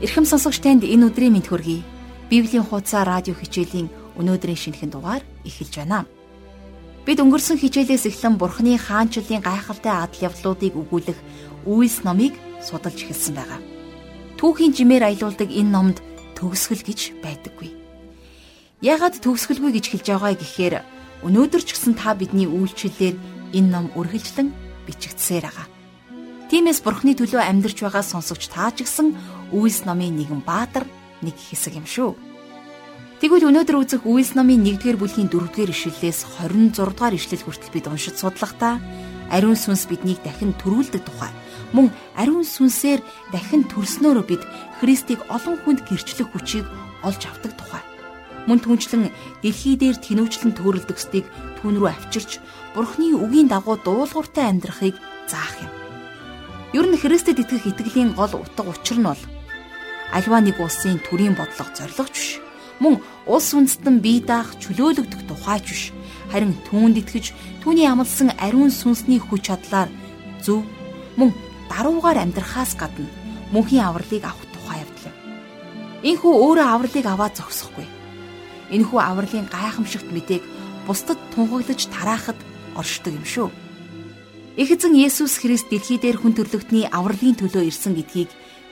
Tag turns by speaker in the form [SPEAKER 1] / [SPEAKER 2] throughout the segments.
[SPEAKER 1] Ирхэм сонсогч танд энэ өдрийн мэд хүргэе. Библийн хуудасаа радио хичээлийн өнөөдрийн шинэхэн дугаар эхэлж байна. Бид өнгөрсөн хичээлээс эхлэн Бурхны хаанчлалын гайхалтай адал явдлуудыг өгүүлэх үйлс номыг судалж эхэлсэн байгаа. Түүхийн жимээр аялуулдаг энэ номд төгсгөл гэж байдаггүй. Яагаад төгсгөлгүй гэж хэлж байгаа гэхээр өнөөдөр ч гэсэн та бидний үйлчлэлээр энэ ном үргэлжлэн бичигдсээр байгаа. Тиймээс Бурхны төлөө амьдарч байгаа сонсогч та ч гэсэн Үйлс номын нэгэн баатар нэг хэсэг юм шүү. Тэгвэл өнөөдөр үзэх Үйлс номын 1-р бүлгийн 4-р ишлэлээс 26 дугаар ишлэл хүртэл бид уншиж судлахдаа ариун сүнс биднийг дахин төрүүлдэг тухай мөн ариун сүнсээр дахин төрснөөрөө бид Христийг олон хүнд гэрчлэх хүчийг олж авдаг тухай. Мөн түнчлэн дэлхий дээр тэнүүчлэн төрөлдөгсдгийг түүн рүү авчирч Бурхны үгийн дагуу дуулууртай амьдрахыг заах юм. Ер нь Христэд итгэх итгэлийн гол утга учир нь бол альва нэг улсын төрийн бодлого зорилгоч биш. Мөн улс үндэстэн бие даах чөлөөлөгдөх тухайч биш. Харин түүнд итгэж түүний амлсан ариун сүнсний хүч чадлаар зөв мөн даруугаар амьдрахаас гадна мөнхийн авралыг авах тухай явдал. Энэхүү өөрөө авралыг аваад зогсохгүй. Энэхүү авралын гайхамшигт мэдээг бусдад тунхаглаж тараахад оршдог юм шүү. Их эзэн Есүс Христ дэлхий дээр хүн төрлөختний авралын төлөө ирсэн гэдгийг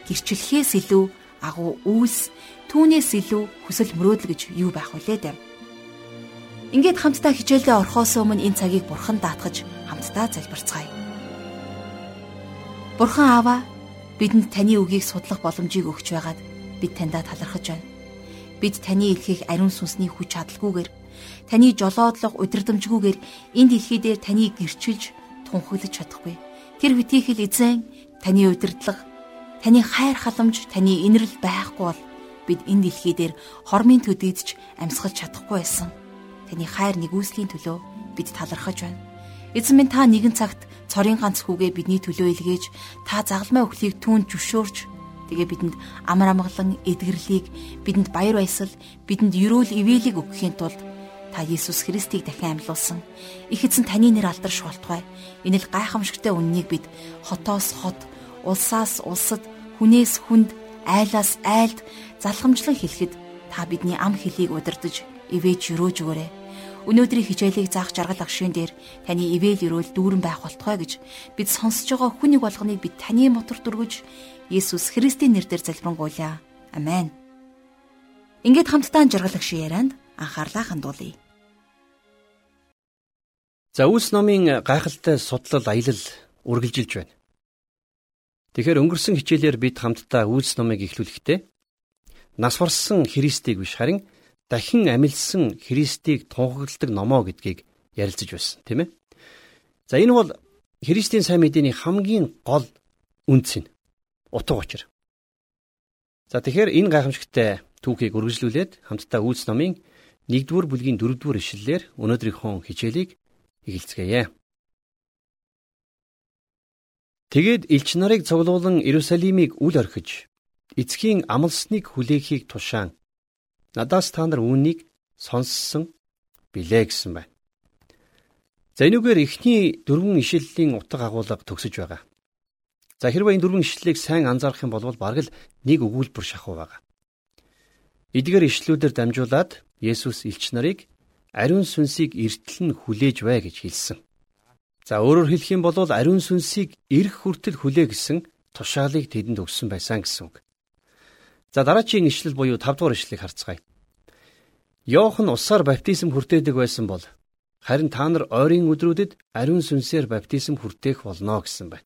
[SPEAKER 1] гэрчлэхээс илүү агуу үүс түүнээс илүү хүсэл мөрөөдөл гэж юу байх вүлээ дээ. Ингээд хамтдаа хичээлдээ орохоос өмнө энэ цагийг бурхан даатгаж хамтдаа залбирцгаая. Бурхан Аава бидэнд таны үгийг судлах боломжийг өгч байгаад бид таньдаа талархаж байна. Бид таны илгээх ариун сүнсний хүч чадалгүйгээр таны жолоодлого удирдамжгүйгээр энэ дэлхий дээр таныг гэрчилж тунхаглаж чадахгүй. Тэр битийхэл эзэн таны удирдлага, таны хайр халамж, таны инэрл байхгүй бол бид энэ дэлхий дээр хормын төдийдж амьсгалж чадахгүй байсан. Таны хайр нэгүслийн төлөө бид талархаж байна. Эзэн минь та нэгэн цагт цорын ганц хүүгээ бидний төлөө илгээж та загалмай өхлийг түүнд зөвшөөрч тэгээ бидэнд амар амгалан эдгэрлийг бидэнд баяр баясгал бидэнд ерөөл ивэлийг өгөхийн тулд Та Есүс Христийг дахин амьлуулсан. Их эзэн таны нэр алдарш болтугай. Энэ л гайхамшигтай үннийг бид хотоос хот, улсаас улсад, хүнээс хүнд, айлаас айлд залхамжлан хэлэхэд та бидний ам хэлийг удирдах ивэж өрөөж өгөөрэй. Өнөөдрийн хичээлийг заах жаргал агшин дээр таны ивэл өрөөл дүүрэн байх болтугай гэж бид сонсож байгаа хүнийг болгоныг бид таны мотор дүргэж Есүс Христийн нэрээр залбирanгуйлаа. Амен. Ингээд хамтдаа жаргал агшин ярианд анхаарлаа хандуулъя.
[SPEAKER 2] За Үлс номын гайхалтай судлал аялал үргэлжилж байна. Тэгэхээр өнгөрсөн хичээлээр бид хамтдаа Үлс номыг эхлүүлэхдээ нас барсан Христийг биш харин дахин амилсан Христийг тунхагладаг номоо гэдгийг ярилцаж байсан, тийм ээ. За энэ бол Христийн сайн мэдээний хамгийн гол үнц нь утга учир. За тэгэхээр энэ гайхамшигтай түүхийг үргэлжлүүлээд хамтдаа Үлс номын 1-р бүлгийн 4-р ишлэлээр өнөөдрийнхөө хичээлийг эхэлцгээе. Тэгээд элч нарыг цуглуулan Иерусалимыг үл орхиж эцгийн амлсныг хүлээхийг тушаан надаас та нар үүнийг сонссон билээ гэсэн байна. За энүүгээр эхний дөрвөн ишлэлийн утга агуулга төгсөж байгаа. За хэрвээ энэ дөрвөн ишлэлийг сайн анзаарах юм бол бараг л нэг өгүүлбэр шахуу байгаа. Эдгээр ишлүүдээр дамжуулаад Есүс элч нарыг ариун сүнсийг эртэл нь хүлээж бай гэж хэлсэн. За өөрөөр хэлэх юм бол ариун сүнсийг эрх хүртэл хүлээ гэсэн тушаалыг тэдэнд өгсөн байсан гэсэн үг. За дараагийн ишлэл буюу 5 дугаар ишлэлийг харцгаая. Йохан усаар баптизм хүртээдэг байсан бол харин та нар ойрын өдрүүдэд ариун сүнсээр баптизм хүртээх болно гэсэн байна.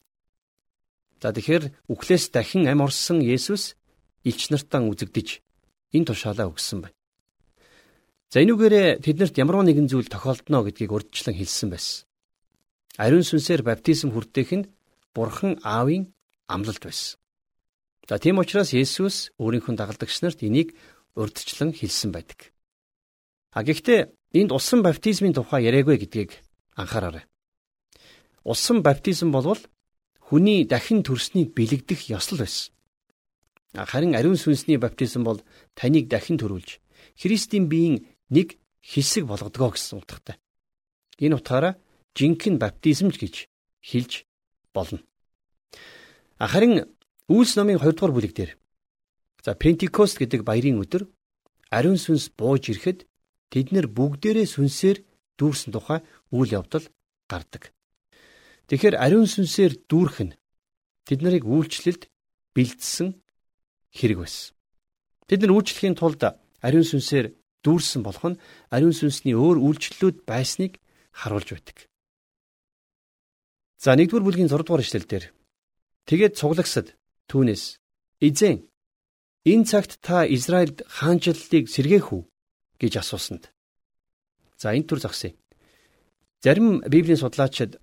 [SPEAKER 2] За тэгэхээр үхлээс дахин ам орсон Есүс элч нартаа үзэгдэж энэ тушаалаа өгсөн байна. За энүүгээрээ тэднэрт ямар нэгэн зүйл тохиолдно гэдгийг урдчлан хэлсэн байсан. Ариун сүнсээр баптизм хүртээх нь Бурхан Аавын амлалт байсан. За тийм учраас Есүс өөрийнхөө дагалдагч нарт энийг урдчлан хэлсэн байдаг. А гэхдээ энд усан баптизмын тухай яриаггүй гэдгийг анхаараарай. Усан баптизм болвол хүний дахин төрснийг бэлэгдэх ёслол байсан. Харин ариун сүнсний баптизм бол таныг дахин төрүүлж Христийн биеийн нэг хэсэг болгодгоо гэсэн утгатай. Энэ утгаараа жинхэнэ баптизмж гэж хэлж болно. Харин Үйлс номын 2 дугаар бүлэг дээр За Пентекост гэдэг баярын өдөр ариун сүнс бууж ирэхэд тэд нэр бүгдээрээ сүнсээр дүүрсэн тухай үйл явдал гардаг. Тэгэхээр ариун сүнсээр дүүрэх нь тэд нарыг үйлчлэлд бэлдсэн хэрэг байсан. Тэд нар үйлчлэхийн тулд ариун сүнсээр дүүрсэн болох нь ариун сүнсний өөр үйлчлэлүүд байсныг харуулж байдаг. За 1-р бүлгийн 6 дугаар ишлэл дээр тэгээд цуглагсад түүнээс эзэн энэ цагт та Израильд хаанчлалыг сэргээх үү гэж асуусанд. За энэ төр зогсъё. Зарим Библийн судлаачид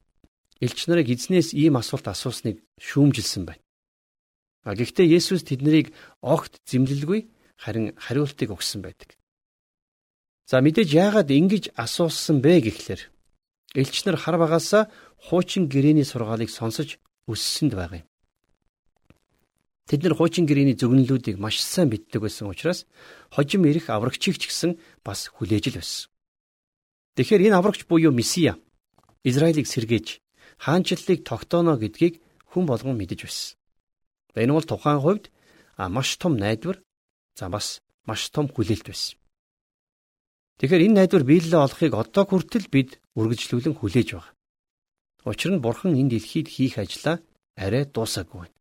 [SPEAKER 2] элч нарыг эзнээс ийм асуулт асуусныг шүүмжилсэн байна. А гэхдээ Есүс тэднийг огт зэмлэлгүй харин хариултыг өгсөн байдаг. За мэдээж яагаад ингэж асуусан бэ гэхлээр элч нар хар багасаа хуучин гэрээний сургаалыг сонсож өссөнд байгаа юм. Тэд нар хуучин гэрээний зөвгөнлүүдийг маш сайн мэддэг байсан учраас хожим ирэх аврагчийг ч гэсэн бас хүлээж л байсан. Тэгэхээр энэ аврагч буюу Месиа Израилийг сэргээж хаанчлалыг тогтооно гэдгийг хүн болгон мэдэж байсан. Энэ бол тухайн хувьд маш том найдвар за бас маш том хүлээлт байсан. Тэгэхээр энэ найдвар биелэлээ олохыг одоо хүртэл бид үргэлжлүүлэн хүлээж байгаа. Учир нь Бурхан энэ дэлхийд хийх ажлаа арай дуусаагүй байна.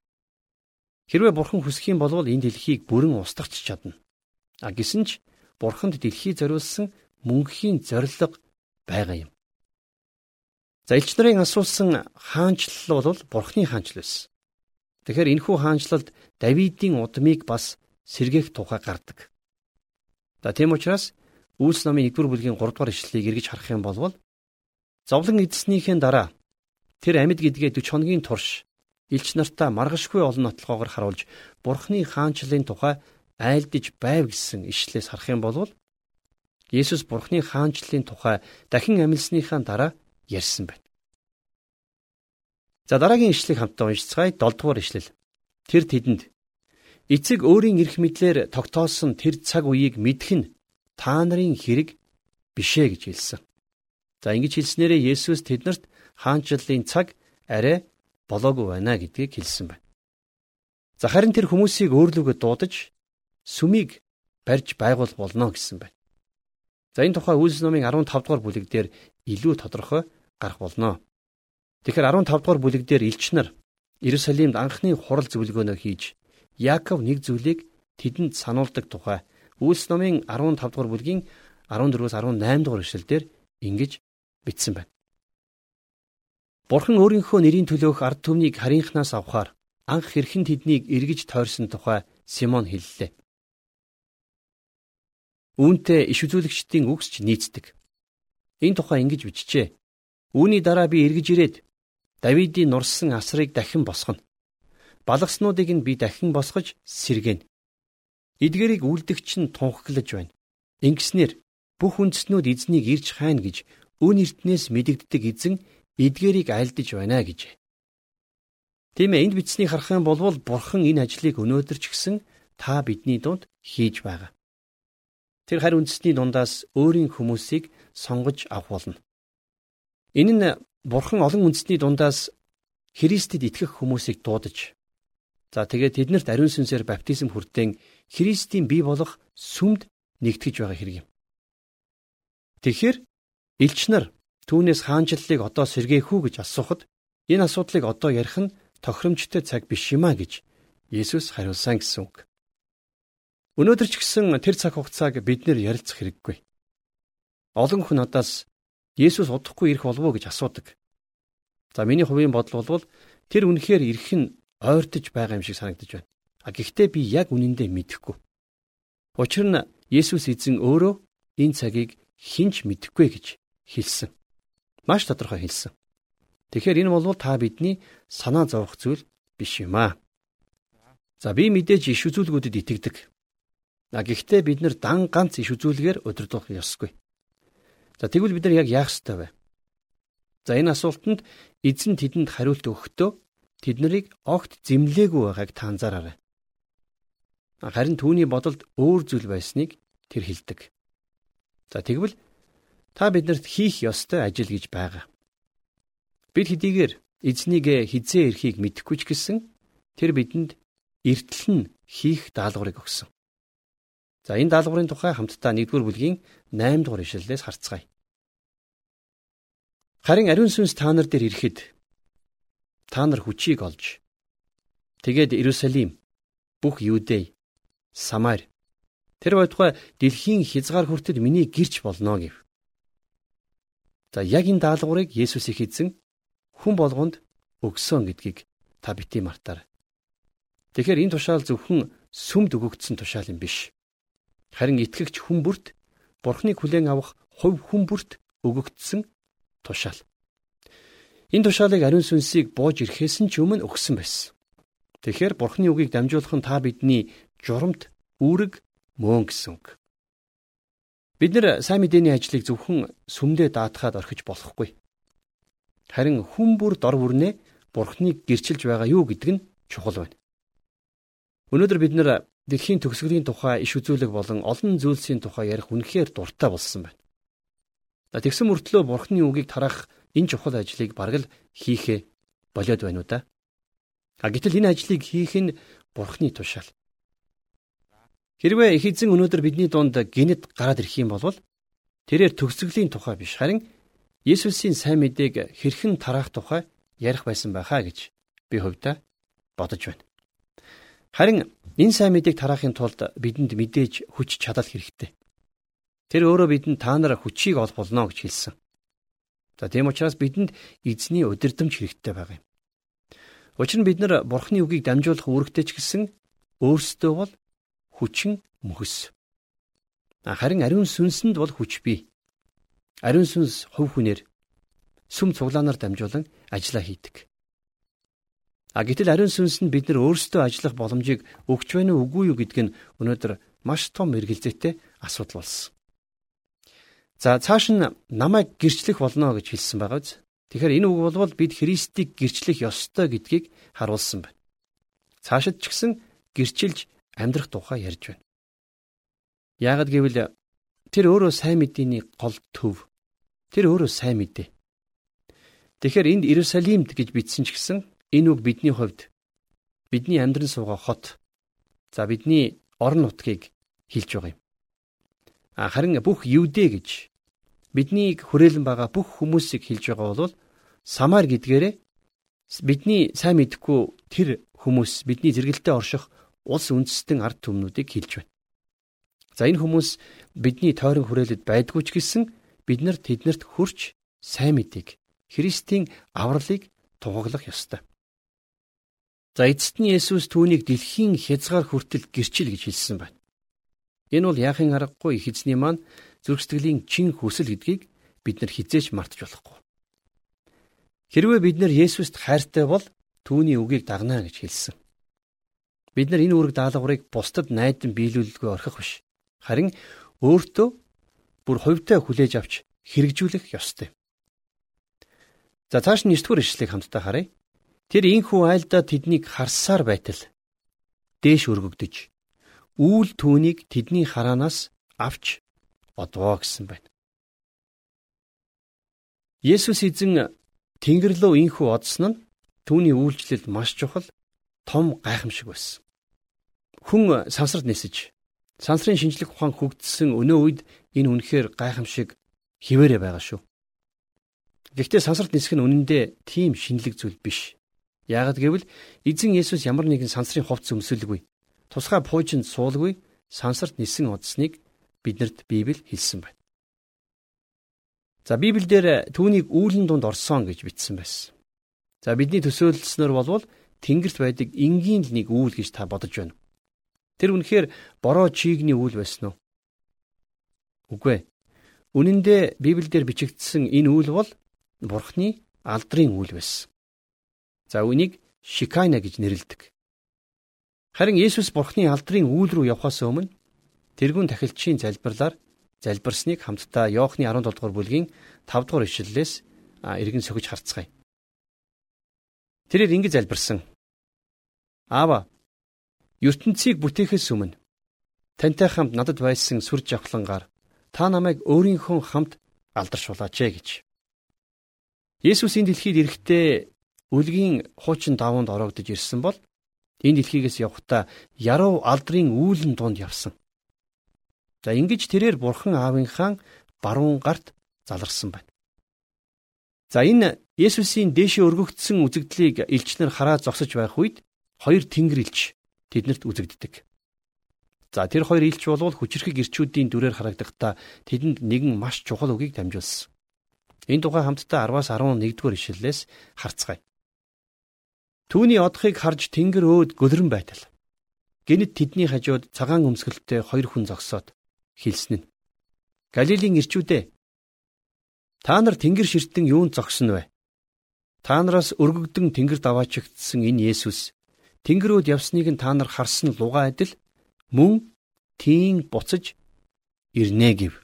[SPEAKER 2] Хэрвээ Бурхан хүсэх юм бол энэ дэлхийг бүрэн устгах чадна. А гисэн ч Бурханд дэлхий зориулсан мөнхийн зориг байгаа юм. За элч нарын асуусан хаанчлал бол Бурханы хаанчлал байсан. Тэгэхээр энэхүү хаанчлалд Давидын удмыг бас сэргээх тухай гардаг. За тийм учраас Үйлс номын 1-р бүлгийн 3-р ишлэлийг эргэж харах юм бол зовлон эдснийхээ дараа Тэр амьд гэдгээ 40 хоногийн турш элч нартаа маргашгүй олон нотлохоогоор харуулж Бурхны хаанчлалын тухай айлдж байв гэсэн ишлээс харах юм бол Есүс Бурхны хаанчлалын тухай дахин амилсныхаа дараа ярьсан байна. За дараагийн ишлэгийг хамтдаа уншицгаая 7 дугаар ишлэл. Тэр тэдэнд эцэг өөрийн эрх мэдлэр тогтоосон тэр цаг үеийг мэдэх нь та нарын хэрэг бишээ гэж хэлсэн. За ингэж хэлснээрээ Есүс тэднэрт хаанчлалын цаг арай болоогүй байна гэдгийг хэлсэн байна. За харин тэр хүмүүсийг өөрлөгөө дуудаж сүмийг барьж байгуул болно гэсэн байна. За энэ тухай Үйлс номын 15 дугаар бүлэг дээр илүү тодорхой гарах болно. Тэгэхээр 15 дугаар бүлэг дээр элч нар Иерусалимд анхны хурал зөвлөгөөнөө хийж Яаков нэг зүйлийг тэдэнд сануулдаг тухай Үйлс номын 15 дугаар бүлгийн 14-өөс 18 дугаар эшлэлдэр ингэж бичсэн байна. Бурхан өөрийнхөө нэрийн төлөөх ард түмнийг харийнхнаас авахаар анх хэрхэн тэднийг эргэж тойрсон тухай Симон хэллээ. Үүнтэй иш үзүүлэгчдийн үгсч нийцдэг. Энэ тухай ингэж бичжээ. Үүний дараа би эргэж ирээд Давидын нурсан асрыг дахин босгоно. Балгаснуудыг нь би дахин босгож сэргэнэ. Эдгэрийг үлдэгч нь тунхаглаж байна. Ингэснээр бүх үндэснүүд эзнийг ирж хайна гэж өн эртнээс мэдэгддэг эзэн эдгэрийг альдж байна гэж. Тийм ээ энд бичснийг харах юм бол бурхан энэ ажлыг өнөөдөр ч гэсэн та бидний дунд хийж байгаа. Тэр харь үндэсний дундаас өөрийн хүмүүсийг сонгож авах болно. Энэ нь бурхан олон үндэсний дундаас Христэд итгэх хүмүүсийг дуудаж за тэгээд тэднэрт ариун сүнсээр баптизм хүртэн Христийн бий болох сүмд нэгтгэж байгаа хэрэг юм. Тэгэхээр элч нар түүнээс хаанчлалыг одоо сэргээх үү гэж асуухад энэ асуудлыг одоо ярих нь тохиромжтой цаг биш юм а гэж Есүс хариулсан гэсэн үг. Өнөөдөр ч гэсэн тэр цаг хугацааг бид нэр ярилцах хэрэггүй. Олон хүн надаас Есүс удахгүй ирэх болов уу гэж асуудаг. За миний хувийн бодол бол тэр үнэхээр ирэх нь ойртож байгаа юм шиг санагдаж байна. А гэхдээ би яг үнэндээ мэдэхгүй. Учир нь Есүс эзэн өөрөө энэ цагийг хинч мэдэхгүй гэж хэлсэн маш тодорхой хэлсэн. Тэгэхээр энэ бол та бидний санаа зовох зүйл биш юм аа. За би мэдээж иш үзүүлгүүдэд итгэдэг. А гэхдээ бид нэр дан ганц иш үзүүлгээр өдөрдох ёсгүй. За тэгвэл бид нар яг яах ёстой вэ? За энэ асуултанд эзэн тэдэнд хариулт өгөхдөө тэд нарыг огт зэмлээгүй байгааг та анзаараарай. Харин түүний бодолд өөр зүйл байсныг тэр хэлдэг. За тэгвэл та биднэрт хийх ёстой ажил гэж байгаа. Бид хэдийгээр эзнийг хизээ эрхийг мэдэхгүй ч гэсэн тэр бидэнд эртэл нь хийх даалгаврыг өгсөн. За энэ даалгаврын тухай хамтдаа 1-р бүлгийн 8 дугаар ишлэлээс харцгаая. Харин ариун сүнс та нар дээр ирэхэд та нар хүчийг олж тэгээд Иерусалим бүх Юудей Самар тэр байтугай дэлхийн хязгаар хүртэл миний гэрч болно гэв. За яг энэ даалгаврыг Есүс их эзэн хүн болгонд өгсөн гэдгийг та бити мартаар. Тэгэхээр энэ тушаал зөвхөн сүмд өгөгдсөн тушаал юм биш. Харин итгэгч хүн бүрт Бурхныг хүлээн авах хувь хүн бүрт өгөгдсөн тушаал. Энэ тушаалыг ариун сүнсийг бууж ирэхээс нь ч өмнө өгсөн байсан. Тэгэхээр Бурхны үгийг дамжуулах нь та бидний журамт үүрэг мөн гэсэн үг. Бид нэр сайн мэдээний ажлыг зөвхөн сүмдээ даатахад орхиж болохгүй. Харин хүн бүр дор бүрнээ Бурхныг гэрчилж байгаа юу гэдэг нь чухал байна. Өнөөдөр бид нэр дэлхийн төгсгөлийн тухай иш үзүүлэг болон олон зүйлсийн тухай ярих үнэхээр дуртай болсон байна. Тэгсэн мөртлөө Бурхны үгийг тараах энэ чухал ажлыг бараг л хийхэ болоод байна уу да. А гэтэл энэ ажлыг хийх нь Бурхны тушаал. Хэрвээ их эзэн өнөөдөр бидний дунд гинэд гараад ирэх юм бол тэрээр төгсгөлийн тухай биш харин Есүсийн сайн мэдээг хэрхэн тараах тухай ярих байсан байхаа гэж би хувьдаа бодож байна. Харин энэ сайн мэдээг тараахын тулд бидэнд мэдээж хүч чадал хэрэгтэй. Тэр өөрөө бидэнд та нар хүчийг олох болно гэж хэлсэн. За тийм учраас бидэнд эзний удирдамж хэрэгтэй байгаа юм. Учир нь бид нар Бурхны үгийг дамжуулах үүрэгтэй ч гэсэн өөрсдөө бол хүчин мөхс. Харин ариун сүнсэнд бол хүч бий. Ариун сүнс хувь хүнээр сүм цуглаанаар дамжуулан ажиллаа хийдэг. А гэтэл ариун сүнс нь бид нар өөрсдөө ажиллах боломжийг өгч байна уу үгүй юу гэдг нь өнөөдөр маш том эргэлзээтэй асуудал болсон. За цааш нь намайг гэрчлэх болно гэж хэлсэн байгаа биз. Тэгэхээр энэ үг болвол бид Христийг гэрчлэх ёстой гэдгийг харуулсан байна. Цаашид ч гэсэн гэрчилж амьдрах тухай ярьж байна. Яагад гэвэл тэр өөрөө сайн мэдээний гол төв. Тэр өөрөө сайн мэдээ. Тэгэхээр энд Иерусалимд гэж бичсэн ч гэсэн энэ үг бидний хувьд бидний амьдран суугаа хот за бидний орон нутгийг хэлж байгаа юм. Харин бүх Юудэ гэж биднийг хүрээлэн байгаа бүх хүмүүсийг хэлж байгаа бол Самар гэдгээрээ бидний сайн мэдхгүй тэр хүмүүс бидний зэрэгэлдээ орших улс үндэстэн ард түмнүүдийг хэлж байна. За энэ хүмүүс бидний тойрон хүрээлэд байдгүй ч гэсэн бид нар тэднэрт хүрч сайн мэдээг Христийн авралыг тунгаглах ёстой. За эцэст нь Есүс түүнийг дэлхийн хязгаар хүртэл гэрчил гэж хэлсэн байна. Энэ бол яахын аргагүй их эзний маань зүрх сэтгэлийн чин хүсэл гэдгийг бид нар хизээч мартаж болохгүй. Хэрвээ бид нар Есүст хайртай бол түүний үгийг дагнаа гэж хэлсэн. Бид нар энэ үүрэг даалгаврыг бусдад найдан биелүүлэлгүй орхих биш. Харин өөртөө бүр хувьтай хүлээж авч хэрэгжүүлэх ёстой. За цааш нь 9-р ишлэгийг хамтдаа харъя. Тэр инхүү айлдаа тэднийг харсаар байтал дээш өргөгдөж үүл түүнийг тэдний хараанаас авч одвоо гэсэн байна. Есүс эзэн Тэнгэр рүү инхүү одсон нь түүний үйлчлэлд маш чухал том гайхамшиг байсан. Хүн сансарт нисэж сансрын шинжлэх ухаан хөгжсөн өнөө үед энэ үнэхээр гайхамшиг хിവэрэ байгаа шүү. Гэхдээ сансарт нисэх нь үнэндээ тийм шинэлэг зүйл биш. Яагад гэвэл эзэн Есүс ямар нэгэн сансрын хувцс өмсөлгүй тусгай пуужинд суулгүй сансарт нисэн удсныг биднэрт Библи хэлсэн байна. За Библиэлд түүнийг үүлэн дунд орсон гэж бичсэн байсан. За бидний төсөөлснөр болвол Тэнгэрт байдаг энгийн л нэг үйл гэж та бодож байна. Тэр үнэхээр бороо чигний үйл байсан уу? Үгүй ээ. Үнэн дээр Библиэлд бичигдсэн энэ үйл бол Бурхны алдрын үйл байсан. За үнийг Шикайна гэж нэрлэдэг. Харин Есүс Бурхны алдрын үйл рүү явхаас өмнө тэрүүн тахилчийн залбирлаар залбирсныг хамтдаа Иохны 17 дугаар бүлгийн 5 дугаар ишлэлээс эргэн сөхөж харцгаая. Тэрээр ингэж залбирсан. Аава, ертөнцийг бүтээхээс өмнө тантай хамт надад байсан сүр жавхлангаар та намайг өөрийнхөө хамт алдаршуулаач гэж. Есүс энэ дэлхийд ирэхдээ үлгийн хуучин давуунд ороогдож ирсэн бол энэ дэлхийгээс явхдаа яруу алдрын үүлэн дунд явсан. За ингэж тэрээр бурхан аавынхаа баруун гарт заларсан байна. За энэ Есүсийн дээшээ өргөгдсөн үзэгдлийг элчнэр хараад зогсож байх үед хоёр тэнгэр элч тэднэрт үзэгддэг. За тэр хоёр элч болвол хүчрхэг ирчүүдийн дүрээр харагдахдаа тэдэнд нэгэн маш чухал үгийг дамжуулсан. Энэ тухай хамтдаа 10-аас 11-р ишлэлээс харцгаая. Түүний одохыг харж тэнгэр өөд гөлрөн байтал. Гэнэт тэдний хажууд цагаан өмсгөлтэй хоёр хүн зогсоод хэлсэн нь. Галилийн ирчүүдээ та нар тэнгэр ширтэн юунд зогсно вэ? Та нараас өргөгдөн тэнгэр даваачигдсан энэ Есүс тэнгэрүүд явсныг нь та нар харсан луга адил мөн тийм буцаж ирнэ гэв.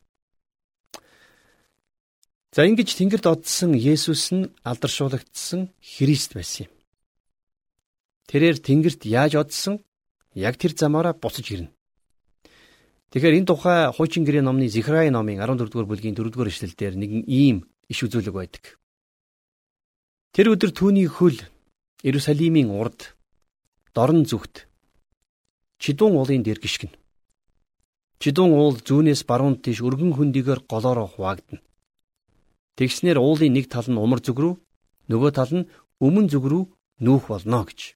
[SPEAKER 2] За ингэж тэнгэрд одсон Есүс нь алдаршуулагдсан Христ байсан юм. Тэрээр тэнгэрт яаж одсон? Яг тэр замаараа буцаж ирнэ. Тэгэхээр энэ тухай хуучин гэрээ номны Зихрай номын 14-р бүлгийн 4-р эшлэлдэр нэгэн ийм иш үзүүлэг байдаг. Тэр өдөр түүний хөл Иерусалимийн урд дорн зүгт чидүүн уулын дээр гიშгэнэ. Чидүүн уул зүүнээс баруун тийш өргөн хөндийгээр голоороо хуваагдана. Тэгснэр уулын нэг тал нь умар зүг рүү, нөгөө тал нь өмнө зүг рүү нүүх болно гэж.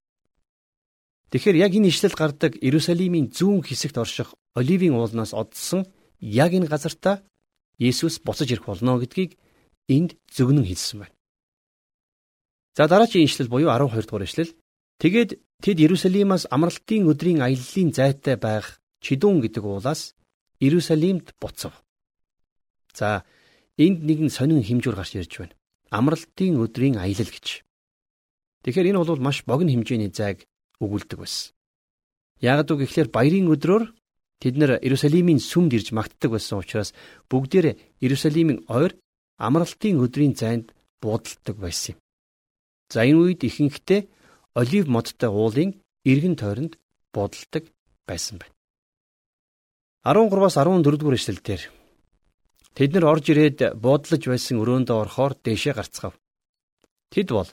[SPEAKER 2] Тэгэхээр яг энэ ишлэл гардаг Иерусалимийн зүүн хэсэгт орших оливийн уулнаас одсон яг энэ газартаа Есүс буцаж ирэх болно гэдгийг энд зөвгнөн хэлсэн байна. За дараагийн ишлэл буюу 12 дугаар ишлэл. Тэгээд тэд Иерусалимаас амралтын өдрийн аяллалын зайтай байх Чидүүн гэдэг уулаас Иерусалимд буцав. За энд нэгэн сонин хэмжүүр гарч ирж байна. Амралтын өдрийн аялал гэж. Тэгэхээр энэ бол маш богино хэмжээний зайг өгүүлдэг байсан. Яг үг гэхлээр баярын өдрөөр тэд нэр Иерусалимийн сүмд ирж магтдаг байсан учраас бүгдээрээ Иерусалимийн ойр амралтын өдрийн зайд буудалдаг байсан юм. За энэ үед ихэнхдээ олив модтой уулын эргэн тойронд буудалдаг байсан байна. 13-аас 14 дугаар эшлэлдэр тэд нар орж ирээд буудлаж байсан өрөөндөө орохоор дээшээ гарцгаав. Тэд бол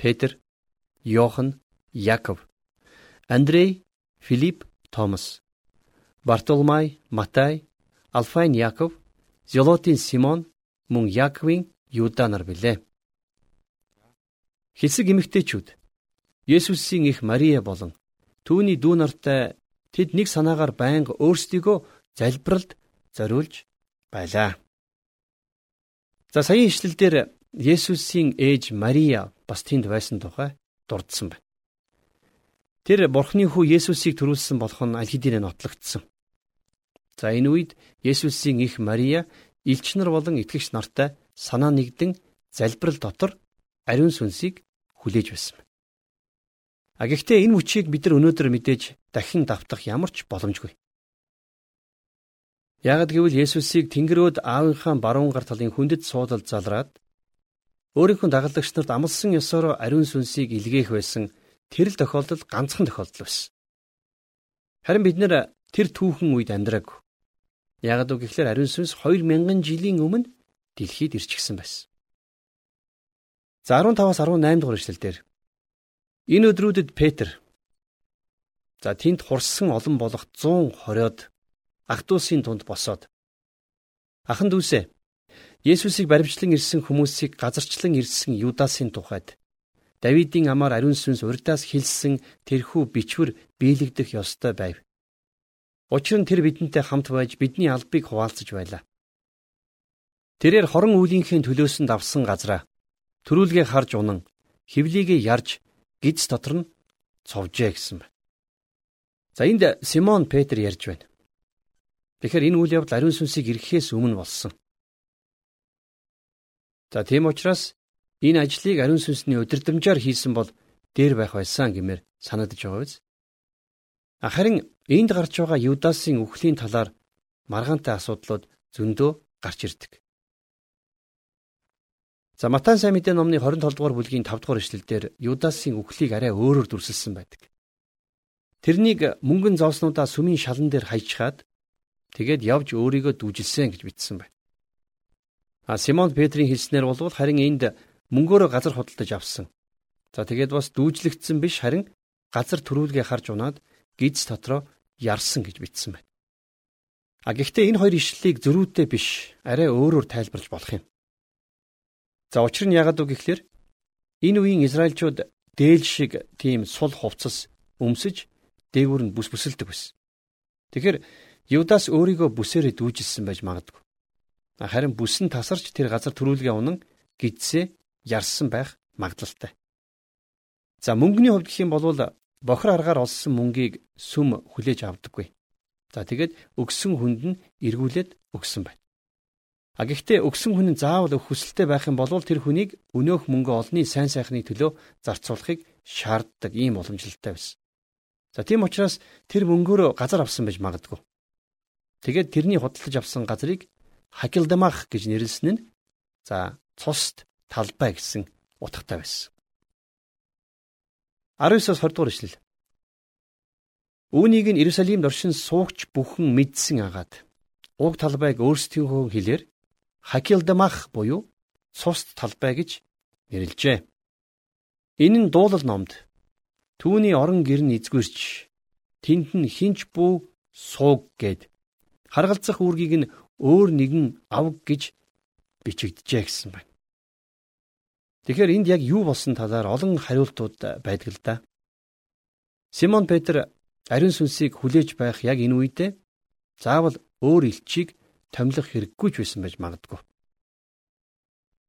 [SPEAKER 2] Петр, Йохан, Яков, Андрей, Филипп, Томас, Бартоломай, Матай, Алфайн Яков, Зелотин Симон, мөн Яковын Юда нар билээ. Хэсэг эмэгтэйчүүд Есүсийн их Мария болон түүний дүү нартай тэд нэг санаагаар байнга өөрсдийгөө залбиралд зориулж байлаа. За саяын ишлэлдэр Есүсийн ээж Мария бас тэнд байсан тухай дурдсан байна. Тэр Бурхны хүү Есүсийг төрүүлсэн болох нь аль хэдийн нотлогдсон. За энэ үед Есүсийн их Мария элч нар болон итгэгч нартай санаа нэгдэн залбирал дотор ариун сүнсийг хүлээж байсан. А гэхдээ энэ мөчийг бид нар өнөөдөр мэдээж дахин давтах ямар ч боломжгүй. Ягд гэвэл Есүсийг Тэнгэрөөд аавынхаа баруун гар талын хүндэт суудалд залраад өөрийнхөө дагалдагч нарт амлсан ёсоор ариун сүнсийг илгээх байсан тэр л тохиолдол ганцхан тохиолдол байсан. Харин бид нэр тэр түүхэн үед амьдраагүй. Ягд гэвэл ариун сүнс 2000 жилийн өмнө дэлхийд ирчихсэн байсан. За 15-аас 18 дугаар эшлэлдэр энэ өдрүүдэд Петр за тэнд хурсан олон болох 120-од ах トゥ усын тунд босоод ахан дүүсээ Есүсийг баримтлан ирсэн хүмүүсийг газарчлан ирсэн Юдасын тухайд Давидын амаар ариун сүнс урдаас хэлсэн тэрхүү бичвэр биелэгдэх ёстой байв. Учир нь тэр бидэнтэй хамт байж бидний албыг хуваалцаж байлаа. Тэрээр хорон үлийнхээ төлөөсөнд авсан газраа Төрүүлгээ харж унан хевлийгээ ярж гидс дотор нь цовжээ гэсэн байна. За энд Симон Петр ярьж байна. Тэгэхээр энэ үйл явдал ариун сүнсийг эргэхээс өмнө болсон. За тийм учраас энэ ажлыг ариун сүнсний өдөрдмжаар хийсэн бол дээр байх байсан гэмээр санагдаж байгаа биз? Харин энд гарч байгаа Юдасын үхлийн талаар маргаантай асуудлууд зөндөө гарч ирдэг. За Матай сайн мэдээ номны 27 дугаар бүлгийн 5 дугаар эшлэлдэр Юдасын үхлийг арай өөрөөр дүрсэлсэн байдаг. Тэрнийг мөнгөн зооснуудаа сүмийн шалан дээр хайчхаад тэгээд явж өөрийгөө дүүжилсэн гэж бичсэн байна. А Симон Петрийн хэлснээр болвол харин энд мөнгөөрөө газар худалдаж авсан. За тэгээд бас дүүжлэгдсэн биш харин газар төрүүлгээ харж унаад гиз дотроо ярсан гэж бичсэн байна. А гэхдээ энэ хоёр ишлэлийг зөрүүтэй биш арай өөрөөр тайлбарлаж болох юм. За учир нь яагаад вэ гэхээр энэ үеийн Израильчууд дээлж шиг тийм сул хувцас өмсөж дээгүүр нь бүс бүсэлдэг байсан. Тэгэхээр Юдас өөрийгөө бүсээрээ дүүжилсэн байж магадгүй. Харин бүс нь тасарч тэр газар төрүүлгээ унан гидсээ ярсан байх магадлалтай. За мөнгөний хувьд гэх юм бол бохор аргаар олсон мөнгийг сүм хүлээж авдаггүй. За тэгээд өгсөн хүнд нь эргүүлээд өгсөн байна. А гэхдээ өгсөн хүн нь заавал өгөх хүсэлтэй байх юм бол тэр хүнийг өнөөх мөнгө олны сайн сайхны төлөө зарцуулахыг шаарддаг ийм уламжлалтай байсан. За тийм учраас тэр мөнгөөр газар авсан байж магадгүй. Тэгээд тэрний худалдаж авсан газрыг Хакилдамах гэж нэрлсэн нь за цуст талбай гэсэн утгатай байсан. 19-оос 20 дугаар ишлэл. Үүнийг нь Иерусалимд оршин суугч бүхэн мэдсэн агаад уг талбайг өөрсдийнхөө хэлээр Хакилдамах буюу цуст талбай гэж нэрлэжээ. Энэ нь дуулал номд түүний орон гэр нь эзгүрч тэнд нь хинч бүү сууг гэд харгалзах үүргийг нь өөр нэгэн авг гэж бичигдэжээ гэсэн байна. Тэгэхээр энд яг юу болсон талаар олон хариултууд байдаг л да. Симон Петр ариун сүнсийг хүлээж байх яг энэ үедээ заавал өөр элчийг томилох хэрэггүй ч байсан байж магадгүй.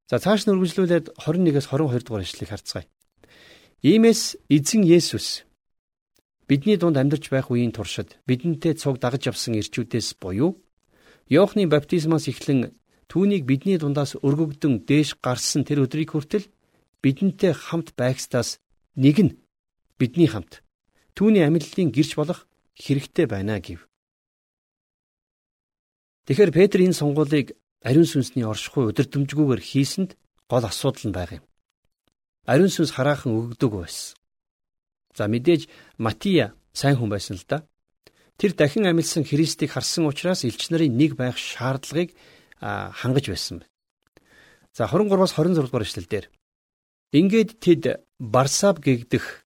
[SPEAKER 2] За цааш нь үргэлжлүүлээд 21-с 22 дугаар ишлэгийг харцгаая. Иймээс эзэн Есүс бидний дунд амьдарч байх үеийн туршид бидэнтэй цуг дагаж явсан ирчүүдээс буюу Иохны баптизмаас эхлэн түүнийг бидний дундаас өргөгдөн дээш гарсан тэр өдрийг хүртэл бидэнтэй хамт байгстаас нэг нь бидний хамт түүний амьдлын гэрч болох хэрэгтэй байна гэв. Тэгэхээр Петр энэ сонгуулийг ариун сүнсний оршихуй удирдамжгүйгээр хийсэнд гол асуудал нь байгаа юм. Ариун сүнс хараахан өгдөг байсан. За мэдээж Матия сайн хүн байсан л да. Тэр дахин амилсан Христийг харсан учраас элч нарын нэг байх шаардлагыг хангаж байсан байна. За 23-аас 26 дугаар эшлэл дээр Ингээд тэд Барсаб гэгдэх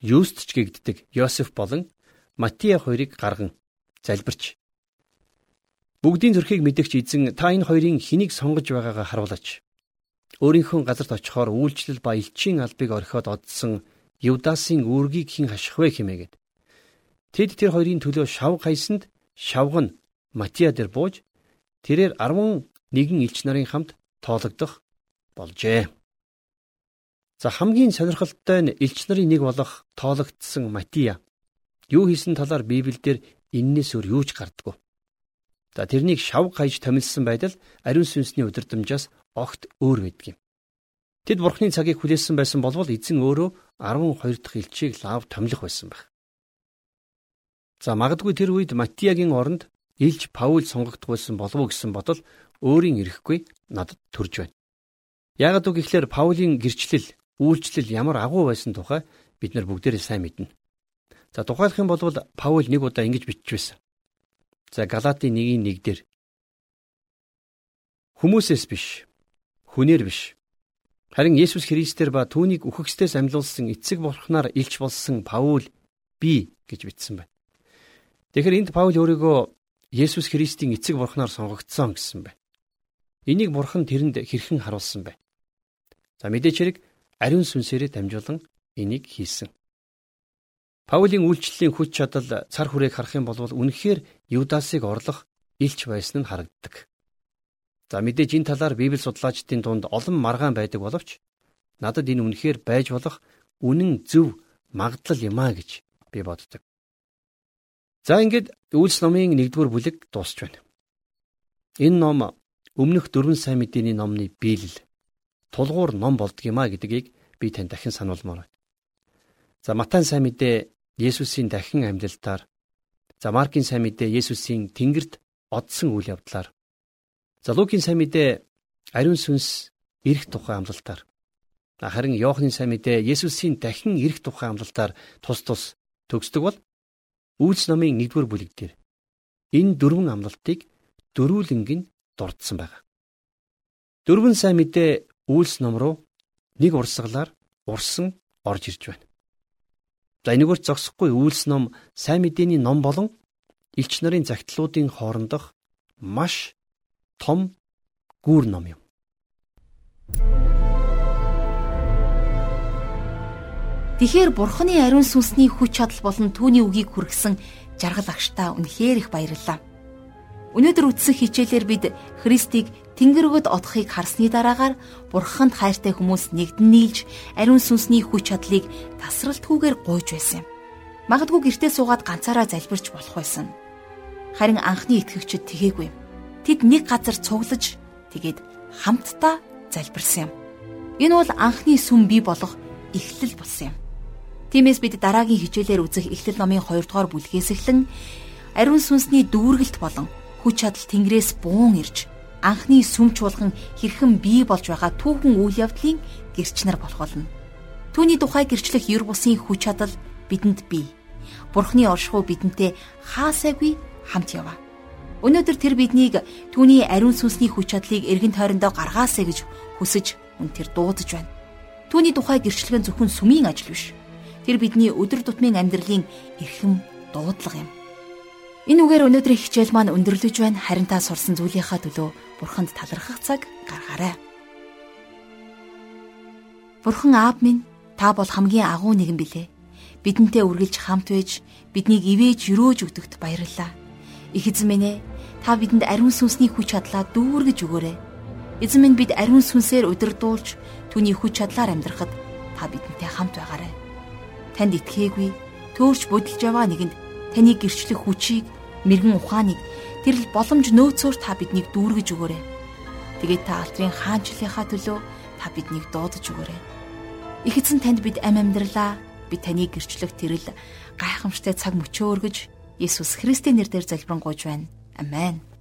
[SPEAKER 2] Юстч гэгддэг Йосеф болон Матиа хоёрыг гарган залбирч бүгдийн зүрхийг мэдгч эзэн та энэ хоёрын хэнийг сонгож байгаагаа харуулаач. Өөрийнхөө газарт очихоор үйлчлэл ба элчийн албыг орхиод одсон Юдасын үүргийг хэн хаших вэ хэмээгээд. Тэд тэр хоёрын төлөө шав хайсанд шавг нь Матиа дээр бууж тэрээр 11 элч нарын хамт тоологдох болжээ. За хамгийн сонирхолтой нь элч нарын нэг болох тоологдсон Матия юу хийсэн талаар Библиэлд эннээс өөр юу ч гардггүй. За тэрнийг шав гаяж томилсон байдал ариун сүнсний удирдамжаас огт өөр байдаг юм. Тэд бурхны цагийг хүлээсэн байсан болвол эзэн өөрөө 12 дахь элчийг лав томилох байсан байх. За магадгүй тэр үед Матиягийн оронд Илж Паул сонгогдох байсан болов уу гэсэн бодол өөрийн ирэхгүй надад төрж байна. Яагад үг гэхлээр Паулийн гэрчлэл үйлчлэл ямар агуу байсан тухай бид нар бүгдээрээ сайн мэднэ. За тухайлах юм бол Паул нэг удаа ингэж байсан. За Галатын 1-ийн 1 дээр Хүмүүсээс биш, хүнээр биш. Харин Есүс Христээр ба түүнийг үхэгсдээс амьлуулсан эцэг бурхнаар илч болсон Паул би гэж бичсэн байна. Тэгэхээр энд Паул өөрийгөө Есүс Христийн эцэг бурхнаар сонгогдсон гэсэн байна. Энийг бурхан тэрэнд хэрхэн харуулсан бэ? За мэдээч хэрэг ариун сүнсээрээ дамжуулан энийг хийсэн. Паулийн үйлчлэлийн хүч чадал цар хүрээг харах юм бол үнэхээр Юдасыг орлох илч байсан нь харагддаг. За мэдээж энэ талаар Библи судлаачдын дунд олон маргаан байдаг боловч надад энэ үнэхээр байж болох үнэн зөв магадлал юм а гэж би боддог. За ингээд Үйлс номын 1-р бүлэг дуусч байна. Энэ ном өмнөх дөрвөн сайн мэдээний номны биелэл тулгуур ном болдгиймаа гэдгийг би тань дахин сануулмаар байна. За Матан сайн мэдээ Есүсийн дахин амьдлалтаар за Маркийн сайн мэдээ Есүсийн тэнгэрт одсон үйл явдлаар за Лукийн сайн мэдээ ариун сүнс ирэх тухай амлалтаар харин Иохны сайн мэдээ Есүсийн дахин ирэх тухай амлалтаар тус тус төгсдөг бол Үйлс номын 1-р бүлэг дээр энэ дөрвөн амлалтыг дөрүүлэнг нь дурдсан байна. Дөрвөн сайн мэдээ Үйлс ном руу нэг урсгалаар урсан орж ирж байна. За энэгээр зогсохгүй үйлс ном, сайн мэдээний ном болон элч нарын загтлуудын хоорондох маш том гүүр ном юм.
[SPEAKER 1] Тэгэхээр Бурхны ариун сүнсний хүч чадал болон түүний үгийг хүргэсэн жаргал агштаа үнэхээр их баярлалаа. Өнөөдөр үтсэн хичээлээр бид Христийг Тэнгэр өгöd одохыг харсны дараагаар Бурханд хайртай хүмүүс нэгдэн нийлж ариун сүнсний хүч чадлыг тасралтгүйгээр гуйж байсан юм. Магадгүй гэртээ суугаад ганцаараа залбирч болох байсан. Харин анхны итгэгчид тэгээгүй. Тэд нэг газар цуглаж тэгээд хамтдаа залбирсан юм. Энэ бол анхны сүм бий болох эхлэл болсон юм. Тиймээс бид дараагийн хичээлээр үзэх эхлэл номын 2 дугаар бүлгээс эхлэн ариун сүнсний дүүргэлт болон хүч чадал Тэнгэрээс буун ирж анхны сүмч болгон хэрхэн бий болж байгаа түүхэн үйл явдлын гэрчнэр болох болно. Түүний тухай гэрчлэх юр бусын хүч чадал бидэнд бий. Бурхны оршихуй бидэнтэй хаасайгүй хамт яваа. Өнөөдөр тэр биднийг түүний ариун сүнсний хүч чадлыг эргэн тойрондоо гаргаасаа гэж хүсэж үн тэр дуудаж байна. Түүний тухай гэрчлэх нь зөвхөн сүмийн ажил биш. Тэр бидний өдөр тутмын амьдралын эрхэм дуудлага юм. Энэ үгээр өнөөдрийн хичээл маань өндөрлөж байна. Харин та сурсан зүйлийнхаа төлөө Бурханд талархах цаг гаргаарай. Бурхан аав минь та бол хамгийн агуу нэгэн билээ. Бидэнтэй үргэлж хамт байж биднийг ивэж өрөөж өгдөгт баярлалаа. Их эзэн минь ээ та бидэнд ариун сүнсний хүч чадлаа дүүргэж өгөөрэй. Эзэн минь бид ариун сүнсээр удирдуулж түүний хүч чадлаар амьдрахад та бидэнтэй хамт байгаарай. Танд итгээгүй төөрч бодолж яваа нэгэнд таны гэрчлэх хүчийг мэрэгэн ухааныг тэрл боломж нөөцөөр та биднийг дүүргэж өгөөрэй. Тэгээд та алтрын хаанчлалынхаа төлөө та биднийг дуудаж өгөөрэй. Их эзэн танд бид ам амьдралаа бид таны гэрчлэх тэрл гайхамшигтай цаг мөчөө өргөж Есүс Христийн нэрээр залбирanгуйж байна. Амен.